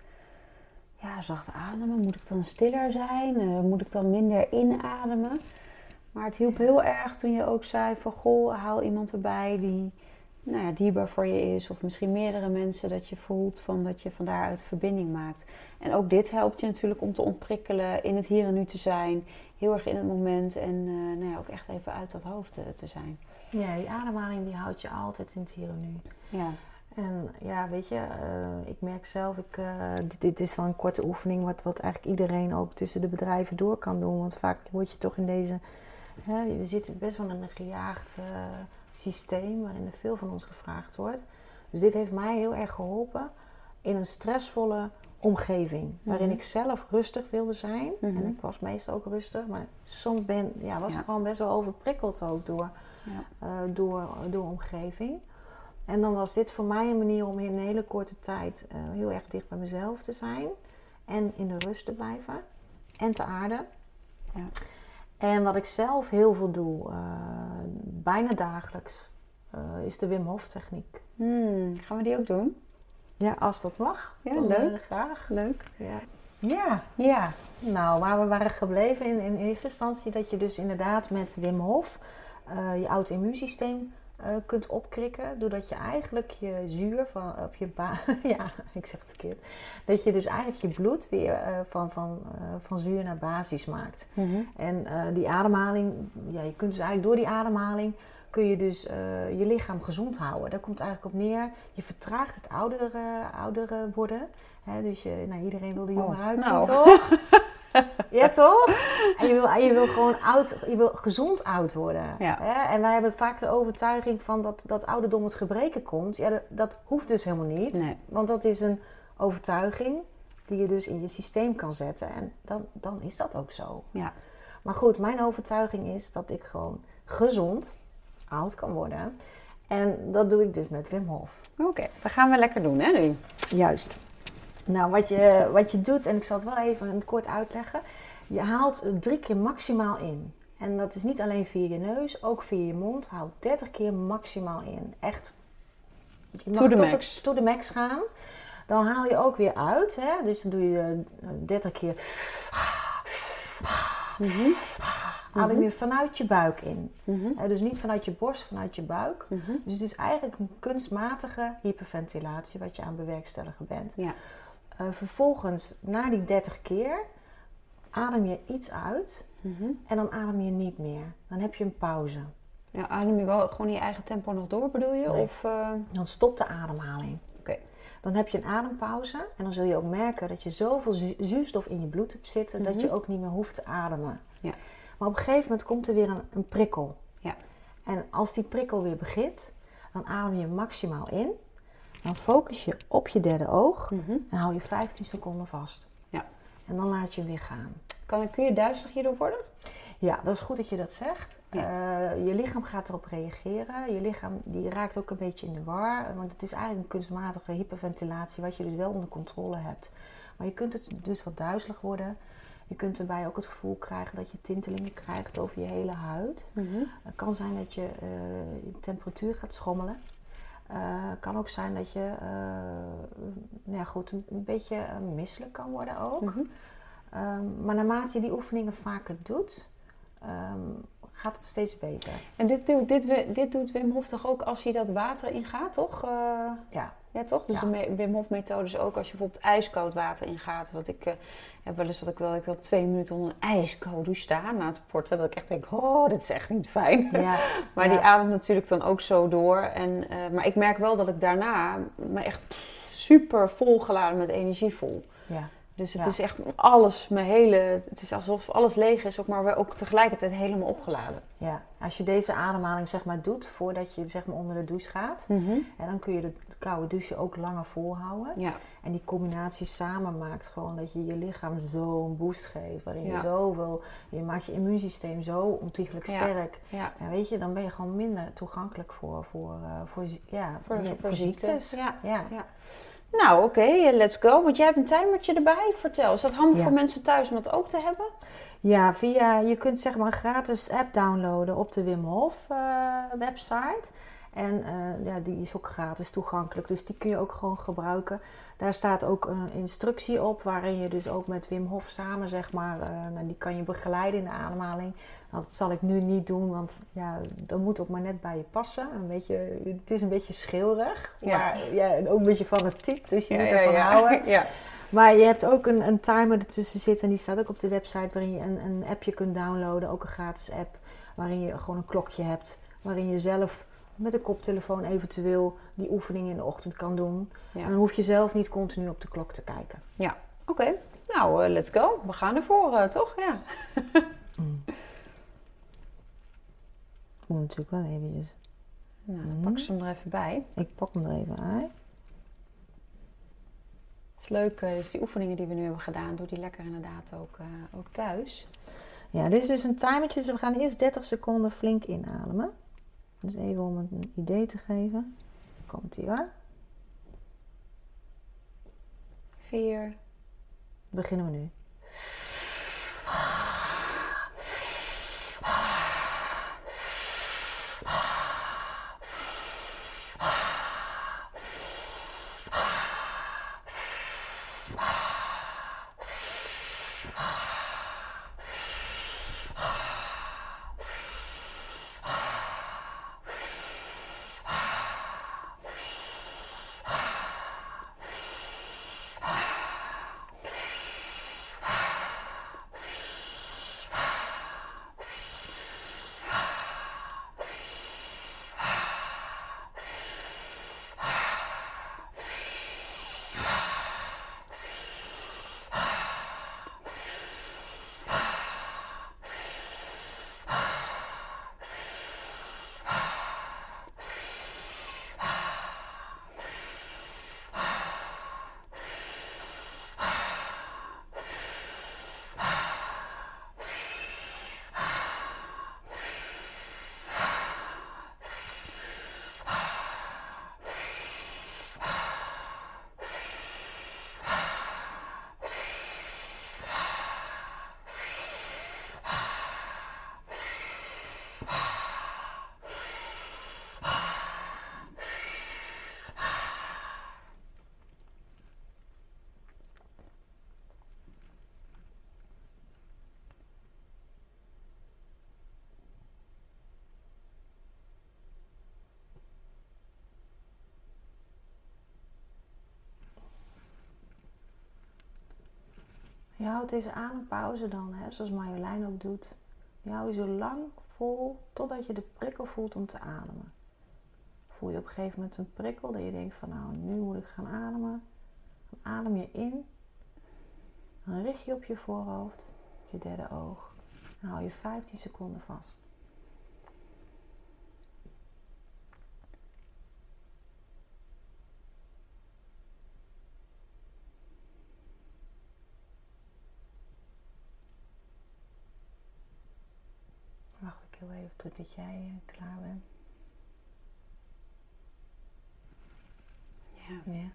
[SPEAKER 1] ja, zacht ademen. Moet ik dan stiller zijn? Eh, moet ik dan minder inademen? Maar het hielp heel erg toen je ook zei van goh, haal iemand erbij die nou ja, dierbaar voor je is. Of misschien meerdere mensen dat je voelt van dat je van daaruit verbinding maakt. En ook dit helpt je natuurlijk om te ontprikkelen, in het hier en nu te zijn. Heel erg in het moment en uh, nou ja, ook echt even uit dat hoofd te, te, zijn.
[SPEAKER 2] Ja, die ademhaling die houdt je altijd in het hier en nu. Ja. En ja, weet je, uh, ik merk zelf, ik, uh, dit, dit, is dan een korte oefening wat, wat eigenlijk iedereen ook tussen de bedrijven door kan doen. Want vaak word je toch in deze, hè, we zitten best wel in een gejaagd systeem waarin er veel van ons gevraagd wordt. Dus dit heeft mij heel erg geholpen in een stressvolle omgeving. Waarin mhm. ik zelf rustig wilde zijn. En mhm. ik was meestal ook rustig. Maar soms ben, ja, was ik gewoon best wel overprikkeld ook door, ja. door, door omgeving. En dan was dit voor mij een manier om in een hele korte tijd uh, heel erg dicht bij mezelf te zijn. En in de rust te blijven. En te aarden. Ja. En wat ik zelf heel veel doe, uh, bijna dagelijks, is de Wim Hof techniek.
[SPEAKER 1] Hmm, gaan we die ook doen?
[SPEAKER 2] Ja, als dat mag.
[SPEAKER 1] Ja, leuk. graag. Leuk.
[SPEAKER 2] Ja. ja. Ja. Nou, waar we waren gebleven in, in eerste instantie, dat je dus inderdaad met Wim Hof uh, je oud immuunsysteem uh, kunt opkrikken. Doordat je eigenlijk je zuur van, of je ba ja, ik zeg het verkeerd. Dat je dus eigenlijk je bloed weer uh, van, van, van zuur naar basis maakt. Mm -hmm. En die ademhaling, ja, je kunt dus eigenlijk door die ademhaling kun je dus je lichaam gezond houden. Daar komt het eigenlijk op neer. Je vertraagt het ouder, ouder worden. Hè, dus je, nou, iedereen wil er jonger oh, uitzien, nou. toch? ja, toch? En je wil, je wil gewoon oud, je wil gezond oud worden. Ja. Hè? En wij hebben vaak de overtuiging van dat, dat ouderdom het gebreken komt. Ja, dat, dat hoeft dus helemaal niet. Nee. Want dat is een overtuiging die je dus in je systeem kan zetten. En dan, dan is dat ook zo. Ja. Maar goed, mijn overtuiging is dat ik gewoon gezond oud kan worden. En dat doe ik dus met Wim Hof.
[SPEAKER 1] Oké, okay, dat gaan we lekker doen hè nu?
[SPEAKER 2] Juist. Nou, wat je, wat je doet, en ik zal het wel even kort uitleggen. Je haalt drie keer maximaal in. En dat is niet alleen via je neus, ook via je mond. Haal 30 keer maximaal in. Echt.
[SPEAKER 1] Je mag to the max.
[SPEAKER 2] to the max gaan. Dan haal je ook weer uit. Hè? Dus dan doe je 30 keer. Mm -hmm adem je mhm. vanuit je buik in. Mhm. dus niet vanuit je borst, vanuit je buik. Mhm. Dus het is eigenlijk een kunstmatige hyperventilatie wat je aan bewerkstelligen bent. Ja. Uh, vervolgens, na die 30 keer, adem je iets uit en dan adem je niet meer. Dan heb je een pauze.
[SPEAKER 1] Ja, adem je wel gewoon in je eigen tempo nog door, bedoel je? Of, uh...
[SPEAKER 2] Dan stopt de ademhaling. Oké. Dan heb je een adempauze en dan zul je ook merken dat je zoveel zuurstof in je bloed hebt zitten dat je ook niet meer hoeft te ademen. Ja. Maar op een gegeven moment komt er weer een, een prikkel. Ja. En als die prikkel weer begint, dan adem je maximaal in. Dan focus je op je derde oog mhm. en hou je 15 seconden vast. Ja. En dan laat je hem weer gaan.
[SPEAKER 1] Kan, kun je duizelig hierdoor worden?
[SPEAKER 2] Ja, dat is goed dat je dat zegt. Ja. Uh, je lichaam gaat erop reageren. Je lichaam die raakt ook een beetje in de war. Want het is eigenlijk een kunstmatige hyperventilatie, wat je dus wel onder controle hebt. Maar je kunt het dus wat duizelig worden. Je kunt erbij ook het gevoel krijgen dat je tintelingen krijgt over je hele huid. Mhm. Het kan zijn dat je uh, temperatuur gaat schommelen. Het uh, kan ook zijn dat je uh, nou ja, goed, een, een beetje misselijk kan worden ook. Mhm. um, maar naarmate je die oefeningen vaker doet, um, gaat het steeds beter.
[SPEAKER 1] En dit, doet, dit, dit doet Wim Hof toch ook als je dat water ingaat, toch? ja. Ja, toch? Dus de Wim Hof methode is ook als je bijvoorbeeld ijskoud water ingaat. Want ik uh, heb wel eens dat ik wel, ik wel twee minuten onder een ijskoud douche sta na het sporten. Dat ik echt denk, oh, dit is echt niet fijn. Ja, maar die ademt natuurlijk dan ook zo door. En, uh, maar ik merk wel dat ik daarna me echt super volgeladen met energie voel. Ja. Dus het is echt alles, mijn hele, het is alsof alles leeg is, ook maar ook tegelijkertijd helemaal opgeladen.
[SPEAKER 2] Ja, als je deze ademhaling zeg maar doet voordat je zeg maar onder de douche gaat, en dan kun je de koude douche ook langer volhouden. Ja. En die combinatie samen maakt gewoon dat je je lichaam zo'n boost geeft, waarin je zoveel, je maakt je immuunsysteem zo ontiegelijk sterk. Ja. En weet je, dan ben je gewoon minder toegankelijk voor, voor, uh, voor, ja, voor, voor, ziektes.
[SPEAKER 1] Ja. Ja. Nou, oké, okay, let's go. Want jij hebt een timertje erbij. Vertel, is dat handig voor mensen thuis om dat ook te hebben?
[SPEAKER 2] Ja, via, je kunt zeg maar een gratis app downloaden op de Wim Hof uh, website. En eh, ja, die is ook gratis toegankelijk, dus die kun je ook gewoon gebruiken. Daar staat ook een instructie op waarin je dus ook met Wim Hof samen, zeg maar, uh, nou, die kan je begeleiden in de ademhaling. Nou, dat zal ik nu niet doen, want ja, dat moet ook maar net bij je passen. Een beetje, het is een beetje schilderig,
[SPEAKER 1] Ja.
[SPEAKER 2] maar ja, ook een beetje fanatiek, dus je
[SPEAKER 1] Ja,
[SPEAKER 2] moet ervan
[SPEAKER 1] ja.
[SPEAKER 2] houden.
[SPEAKER 1] Ja.
[SPEAKER 2] Maar je hebt ook een, een timer ertussen zitten en die staat ook op de website waarin je een, een appje kunt downloaden, ook een gratis app, waarin je gewoon een klokje hebt, waarin je zelf met een koptelefoon eventueel die oefening in de ochtend kan doen.
[SPEAKER 1] Ja.
[SPEAKER 2] En dan hoef je zelf niet continu op de klok te kijken.
[SPEAKER 1] Oké, nou, eh, let's go. We gaan ervoor, eh, toch? Ja.
[SPEAKER 2] Moet natuurlijk wel eventjes.
[SPEAKER 1] Nou, dan
[SPEAKER 2] Mhm.
[SPEAKER 1] pak ze hem er even bij.
[SPEAKER 2] Ik pak hem er even uit.
[SPEAKER 1] Het is leuk, eh, dus die oefeningen die we nu hebben gedaan, doe die lekker inderdaad ook, ook thuis.
[SPEAKER 2] Ja, dit is dus een timertje. Dus we gaan eerst 30 seconden flink inademen. Dus even om een idee te geven. Komt ie hoor.
[SPEAKER 1] Vier,
[SPEAKER 2] Beginnen we nu. Je houdt deze adempauze dan, hè, zoals Marjolein ook doet. Je je zo lang vol totdat je de prikkel voelt om te ademen. Voel je op een gegeven moment een prikkel dat je denkt van nou, nu moet ik gaan ademen. Dan adem je in. Dan richt je op je voorhoofd, je derde oog. Dan hou je 15 seconden vast. Wacht ik heel even totdat jij eh, klaar bent.
[SPEAKER 1] Ja.
[SPEAKER 2] Ja.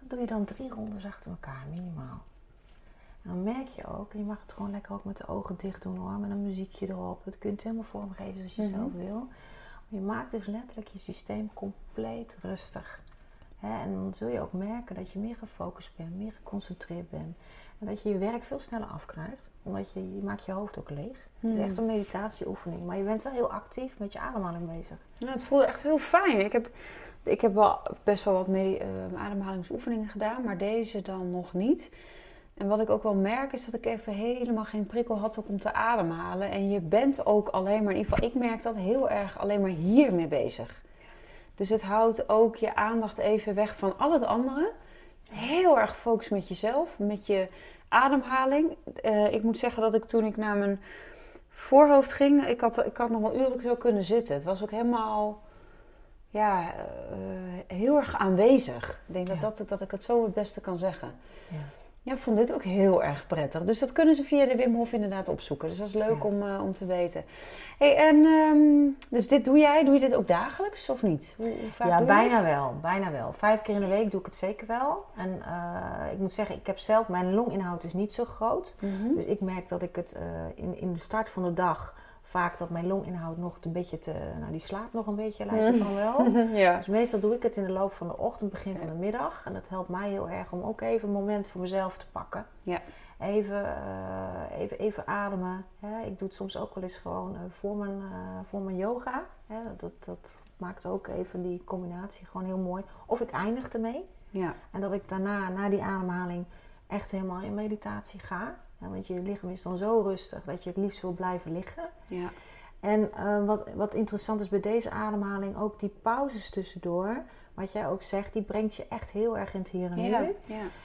[SPEAKER 2] Dat doe je dan drie rondes achter elkaar, minimaal. En dan merk je ook, en je mag het gewoon lekker ook met de ogen dicht doen hoor, met een muziekje erop. Dat kun je het helemaal vormgeven zoals je
[SPEAKER 1] Mhm.
[SPEAKER 2] zelf wil. Maar je maakt dus letterlijk je systeem compleet rustig. En dan zul je ook merken dat je meer gefocust bent, meer geconcentreerd bent. En dat je je werk veel sneller afkrijgt, omdat je, je maakt je hoofd ook leeg. Het is
[SPEAKER 1] Hmm.
[SPEAKER 2] echt een meditatieoefening, maar je bent wel heel actief met je ademhaling bezig.
[SPEAKER 1] Ja, het voelde echt heel fijn. Ik heb, ik heb wel best wel wat eh, ademhalingsoefeningen gedaan, maar deze dan nog niet. En wat ik ook wel merk is dat ik even helemaal geen prikkel had om te ademhalen. En je bent ook alleen maar, in ieder geval ik merk dat heel erg alleen maar hiermee bezig. Dus het houdt ook je aandacht even weg van al het andere. Heel erg gefocust met jezelf, met je ademhaling. Eh, ik moet zeggen dat ik toen ik naar mijn voorhoofd ging, ik had, ik had nog wel uren zo kunnen zitten. Het was ook helemaal ja, eh, heel erg aanwezig. Ik denk dat, dat, dat ik het zo het beste kan zeggen.
[SPEAKER 2] Ja.
[SPEAKER 1] Ja, ik vond dit ook heel erg prettig. Dus dat kunnen ze via de Wim Hof inderdaad opzoeken. Dus dat is leuk
[SPEAKER 2] Ja.
[SPEAKER 1] om, eh, om te weten. Hey, en ehm, dus dit doe jij? Doe je dit ook dagelijks of niet? Hoe, hoe vaak
[SPEAKER 2] ja,
[SPEAKER 1] doe je
[SPEAKER 2] bijna wel, bijna wel. Vijf keer in de week doe ik het zeker wel. En eh, ik moet zeggen, ik heb zelf, mijn longinhoud is niet zo groot.
[SPEAKER 1] Mhm.
[SPEAKER 2] Dus ik merk dat ik het eh, in, in de start van de dag vaak dat mijn longinhoud nog een beetje te... Nou, die slaapt nog een beetje, lijkt het dan wel.
[SPEAKER 1] ja.
[SPEAKER 2] Dus meestal doe ik het in de loop van de ochtend, begin van de middag. En dat helpt mij heel erg om ook even een moment voor mezelf te pakken.
[SPEAKER 1] Ja.
[SPEAKER 2] Even, eh, even, even ademen. Hè. Ik doe het soms ook wel eens gewoon eh, voor, mijn, eh, voor mijn yoga. Hè. Dat, dat maakt ook even die combinatie gewoon heel mooi. Of ik eindig ermee.
[SPEAKER 1] Ja.
[SPEAKER 2] En dat ik daarna, na die ademhaling, echt helemaal in meditatie ga. Want je lichaam is dan zo rustig dat je het liefst wil blijven liggen.
[SPEAKER 1] Ja.
[SPEAKER 2] En uh, wat, wat interessant is bij deze ademhaling, ook die pauzes tussendoor. Wat jij ook zegt, die brengt je echt heel erg in het hier en nu.
[SPEAKER 1] Ja, ja,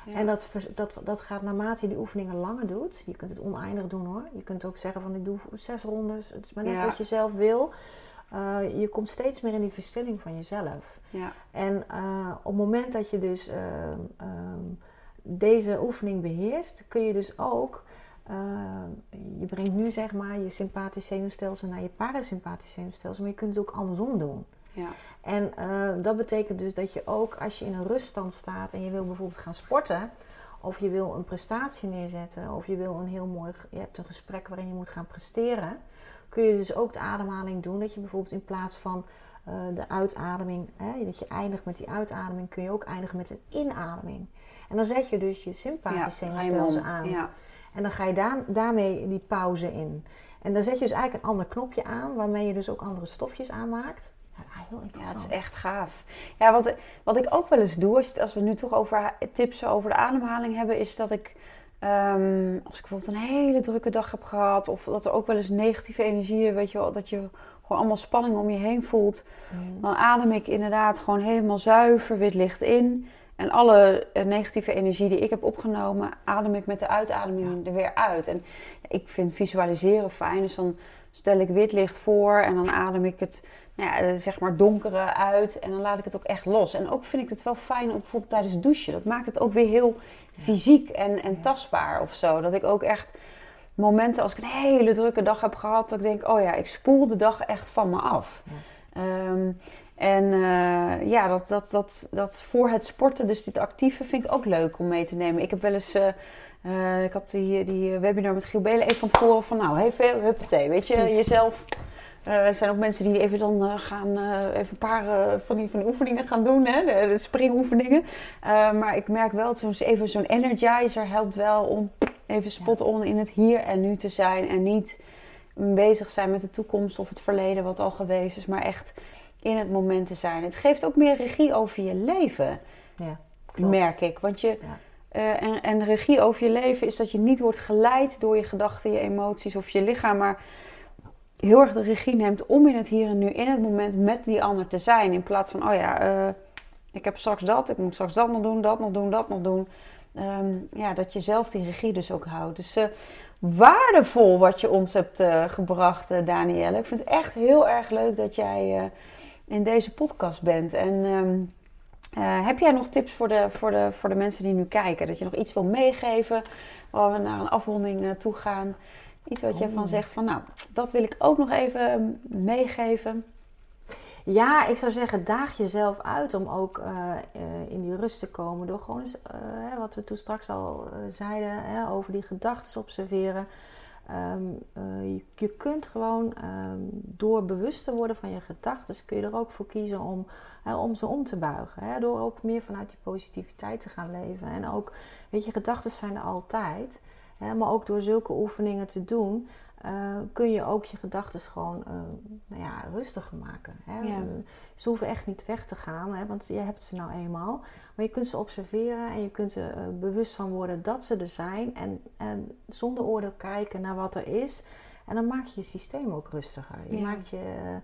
[SPEAKER 1] ja.
[SPEAKER 2] En dat, dat, dat gaat naarmate je die oefeningen langer doet. Je kunt het oneindig doen hoor. Je kunt ook zeggen van ik doe zes rondes. Het is maar net wat je zelf wil. Uh, je komt steeds meer in die verstilling van jezelf.
[SPEAKER 1] Ja.
[SPEAKER 2] En uh, op het moment dat je dus uh, deze oefening beheerst, kun je dus ook. Uh, je brengt nu zeg maar je sympathisch zenuwstelsel naar je parasympathisch zenuwstelsel, maar je kunt het ook andersom doen.
[SPEAKER 1] Ja.
[SPEAKER 2] En uh, dat betekent dus dat je ook als je in een ruststand staat en je wil bijvoorbeeld gaan sporten, of je wil een prestatie neerzetten, of je wil een heel mooi, je hebt een gesprek waarin je moet gaan presteren, kun je dus ook de ademhaling doen. Dat je bijvoorbeeld in plaats van uh, de uitademing, hè, dat je eindigt met die uitademing, kun je ook eindigen met een inademing. En dan zet je dus je sympathisch zenuwstelsel aan.
[SPEAKER 1] Ja.
[SPEAKER 2] En dan ga je daar, daarmee die pauze in. En dan zet je dus eigenlijk een ander knopje aan, waarmee je dus ook andere stofjes aanmaakt. Ja, heel
[SPEAKER 1] Ja, het
[SPEAKER 2] interessant.
[SPEAKER 1] is echt gaaf. Ja, wat, wat ik ook wel eens doe, als, als we nu toch over tips over de ademhaling hebben, is dat ik, ehm, als ik bijvoorbeeld een hele drukke dag heb gehad, of dat er ook wel eens negatieve energieën, weet je wel, dat je gewoon allemaal spanning om je heen voelt,
[SPEAKER 2] Mm.
[SPEAKER 1] dan adem ik inderdaad gewoon helemaal zuiver wit licht in. En alle eh, negatieve energie die ik heb opgenomen, adem ik met de uitademing er weer uit. En ik vind visualiseren fijn, dus dan stel ik wit licht voor en dan adem ik het nou ja, eh, zeg maar donkere uit en dan laat ik het ook echt los. En ook vind ik het wel fijn, ook bijvoorbeeld tijdens het douchen. Dat maakt het ook weer heel fysiek en, en tastbaar of zo. Dat ik ook echt momenten als ik een hele drukke dag heb gehad, dat ik denk, oh ja, ik spoel de dag echt van me af. Ehm, en uh, ja, dat, dat, dat, dat voor het sporten, dus dit actieve, vind ik ook leuk om mee te nemen. Ik heb wel eens, uh, uh, ik had die, die webinar met Giel Belen even van tevoren van, nou, even, huppatee, weet je,
[SPEAKER 2] Precies.
[SPEAKER 1] jezelf. er zijn ook mensen die even dan gaan, even een paar van, die, van die oefeningen gaan doen, hè, de, de springoefeningen. maar ik merk wel, zo'n even zo'n energizer helpt wel om even spot on in het hier en nu te zijn en niet bezig zijn met de toekomst of het verleden wat al geweest is, maar echt in het moment te zijn. Het geeft ook meer regie over je leven,
[SPEAKER 2] Ja,
[SPEAKER 1] merk ik. Want je,
[SPEAKER 2] Ja.
[SPEAKER 1] uh, en, en regie over je leven is dat je niet wordt geleid door je gedachten, je emoties of je lichaam, maar heel erg de regie neemt om in het hier en nu, in het moment met die ander te zijn. In plaats van, oh ja, uh, ik heb straks dat, ik moet straks dat nog doen, dat nog doen, dat nog doen. Um, ja, dat je zelf die regie dus ook houdt. Dus uh, waardevol wat je ons hebt uh, gebracht, Danielle. Ik vind het echt heel erg leuk dat jij in deze podcast bent. En um, heb jij nog tips voor de, voor, de, voor de mensen die nu kijken? Dat je nog iets wil meegeven waar we naar een afronding toe gaan? Iets wat je
[SPEAKER 2] Oh.
[SPEAKER 1] van zegt van, nou, dat wil ik ook nog even meegeven.
[SPEAKER 2] Ja, ik zou zeggen, daag jezelf uit om ook uh, in die rust te komen. Door gewoon eens, uh, wat we toen straks al zeiden, hè, over die gedachten observeren. Um, je, je, kunt gewoon um, door bewust te worden van je gedachten, kun je er ook voor kiezen om, om ze om te buigen. Door ook meer vanuit die positiviteit te gaan leven. En ook, weet je, gedachten zijn er altijd. Maar ook door zulke oefeningen te doen, uh, kun je ook je gedachten gewoon uh, nou ja, rustiger maken. Hè?
[SPEAKER 1] Ja.
[SPEAKER 2] Ze hoeven echt niet weg te gaan, hè? want je hebt ze nou eenmaal. Maar je kunt ze observeren en je kunt er uh, bewust van worden dat ze er zijn. En, en zonder oordeel kijken naar wat er is. En dan maak je je systeem ook rustiger. Je
[SPEAKER 1] Ja.
[SPEAKER 2] maakt je,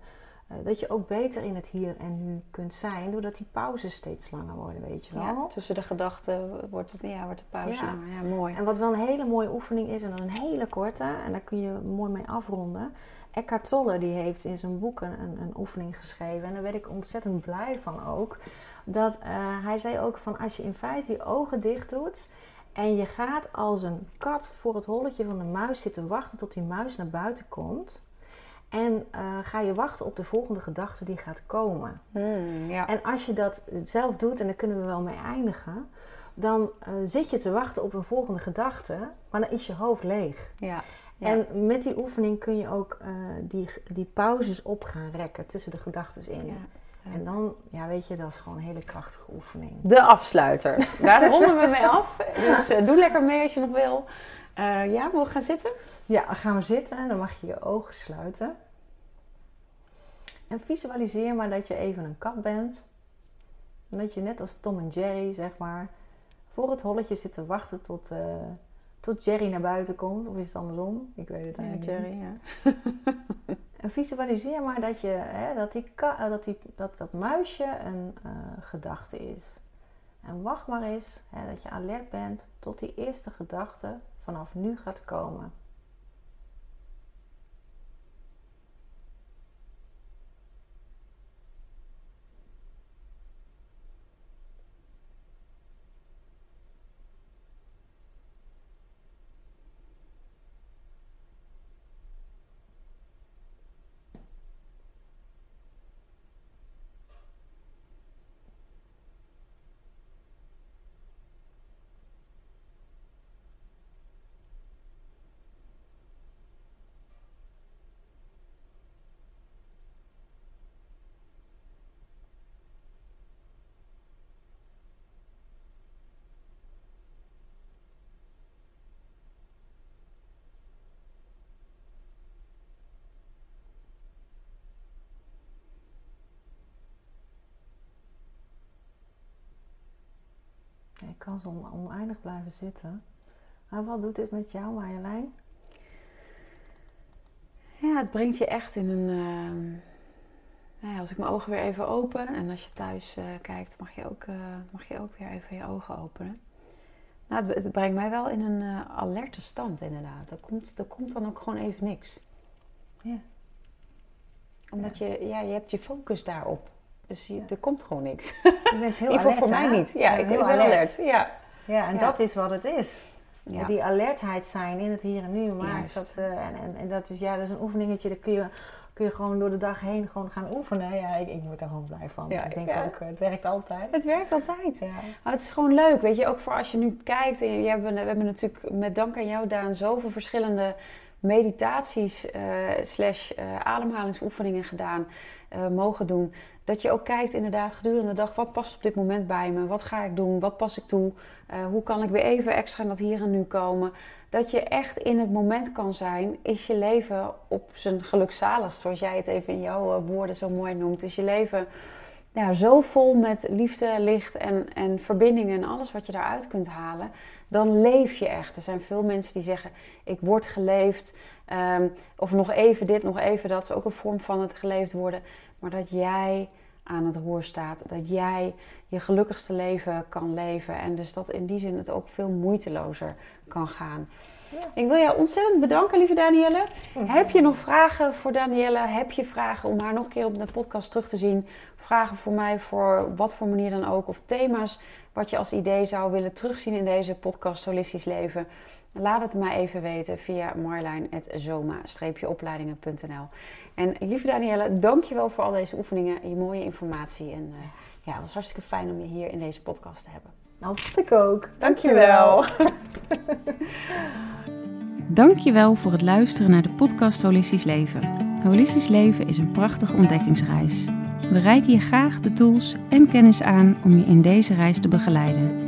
[SPEAKER 2] dat je ook beter in het hier en nu kunt zijn. Doordat die pauzes steeds langer worden, weet je wel.
[SPEAKER 1] Ja, tussen de gedachten wordt, het, ja, wordt de pauze
[SPEAKER 2] Ja.
[SPEAKER 1] langer. Ja, mooi.
[SPEAKER 2] En wat wel een hele mooie oefening is, en dan een hele korte, en daar kun je mooi mee afronden. Eckhart Tolle die heeft in zijn boek een, een, een oefening geschreven. En daar werd ik ontzettend blij van ook. Dat uh, hij zei ook van als je in feite je ogen dicht doet. En je gaat als een kat voor het holletje van de muis zitten wachten tot die muis naar buiten komt. En uh, ga je wachten op de volgende gedachte die gaat komen.
[SPEAKER 1] Mm, ja.
[SPEAKER 2] En als je dat zelf doet, en daar kunnen we wel mee eindigen. dan eh, zit je te wachten op een volgende gedachte, maar dan is je hoofd leeg.
[SPEAKER 1] Ja.
[SPEAKER 2] En met die oefening kun je ook eh, die, die pauzes op gaan rekken tussen de gedachten in.
[SPEAKER 1] Ja.
[SPEAKER 2] En dan, ja, weet je, dat is gewoon een hele krachtige oefening.
[SPEAKER 1] De afsluiter. Daar ronden we mee af. Dus eh, doe lekker mee als je nog wil. Eh, ja, we gaan zitten?
[SPEAKER 2] Ja, dan gaan we zitten. Dan mag je je ogen sluiten. En visualiseer maar dat je even een kat bent. En dat je net als Tom en Jerry, zeg maar, voor het holletje zit te wachten tot, eh, tot Jerry naar buiten komt. Of is het andersom? Ik weet het
[SPEAKER 1] Ja,
[SPEAKER 2] eigenlijk niet.
[SPEAKER 1] Jerry, ja.
[SPEAKER 2] En visualiseer maar dat, je, hè, dat, die eh, dat, die, dat dat muisje een gedachte is. En wacht maar eens hè, dat je alert bent tot die eerste gedachte vanaf nu gaat komen. Kan zo on- oneindig blijven zitten. Maar wat doet dit met jou, Marjolein?
[SPEAKER 1] Ja, het brengt je echt in een. ehm, nou ja, als ik mijn ogen weer even open en als je thuis eh, kijkt, mag je, ook, eh, mag je ook weer even je ogen openen. Nou, het, het brengt mij wel in een eh, alerte stand, inderdaad. Er komt, er komt dan ook gewoon even niks.
[SPEAKER 2] Ja.
[SPEAKER 1] Omdat je, ja, je hebt je focus daarop. Dus je, er komt gewoon niks.
[SPEAKER 2] Je bent heel alert,
[SPEAKER 1] voor mij niet. Ja,
[SPEAKER 2] Je
[SPEAKER 1] ik ben
[SPEAKER 2] heel
[SPEAKER 1] wel alert. Ja.
[SPEAKER 2] Ja, en
[SPEAKER 1] Ja.
[SPEAKER 2] dat is wat het is.
[SPEAKER 1] Ja.
[SPEAKER 2] Die alertheid zijn in het hier en nu maakt dat. eh, en, en, en dat is, ja, dat is een oefeningetje, dat kun je, kun je gewoon door de dag heen gewoon gaan oefenen. Ja, ik, ik word daar gewoon blij van.
[SPEAKER 1] Ja,
[SPEAKER 2] ik denk ook, eh, het werkt altijd.
[SPEAKER 1] Het werkt altijd.
[SPEAKER 2] Ja.
[SPEAKER 1] Maar het is gewoon leuk, weet je, ook voor als je nu kijkt. En je hebben, we hebben natuurlijk met dank aan jou, Daan, zoveel verschillende meditaties eh, slash eh, ademhalingsoefeningen gedaan, eh, mogen doen. Dat je ook kijkt inderdaad gedurende de dag, wat past op dit moment bij me? Wat ga ik doen? Wat pas ik toe? Eh, hoe kan ik weer even extra dat hier en nu komen? Dat je echt in het moment kan zijn, is je leven op zijn gelukzaligst, zoals jij het even in jouw eh, woorden zo mooi noemt. Is je leven ja, zo vol met liefde, licht en, en verbindingen en alles wat je daaruit kunt halen, dan leef je echt. Er zijn veel mensen die zeggen, ik word geleefd, ehm, of nog even dit, nog even dat. is ook een vorm van het geleefd worden. Maar dat jij aan het roer staat, dat jij je gelukkigste leven kan leven. En dus dat in die zin het ook veel moeitelozer kan gaan.
[SPEAKER 2] Ja.
[SPEAKER 1] Ik wil jou ontzettend bedanken, lieve Danielle. Heb je nog vragen voor Danielle? Heb je vragen om haar nog een keer op de podcast terug te zien? Vragen voor mij voor wat voor manier dan ook? Of thema's wat je als idee zou willen terugzien in deze podcast Holistisch Leven? Laat het mij even weten via marjolein.zoma-opleidingen.nl En lieve Danielle, dankjewel voor al deze oefeningen, je mooie informatie. En eh, ja, het was hartstikke fijn om je hier in deze podcast te hebben.
[SPEAKER 2] Nou, dat ik ook.
[SPEAKER 1] Dankjewel.
[SPEAKER 3] Dankjewel voor het luisteren naar de podcast Holistisch Leven. Holistisch Leven is een prachtige ontdekkingsreis. We reiken je graag de tools en kennis aan om je in deze reis te begeleiden.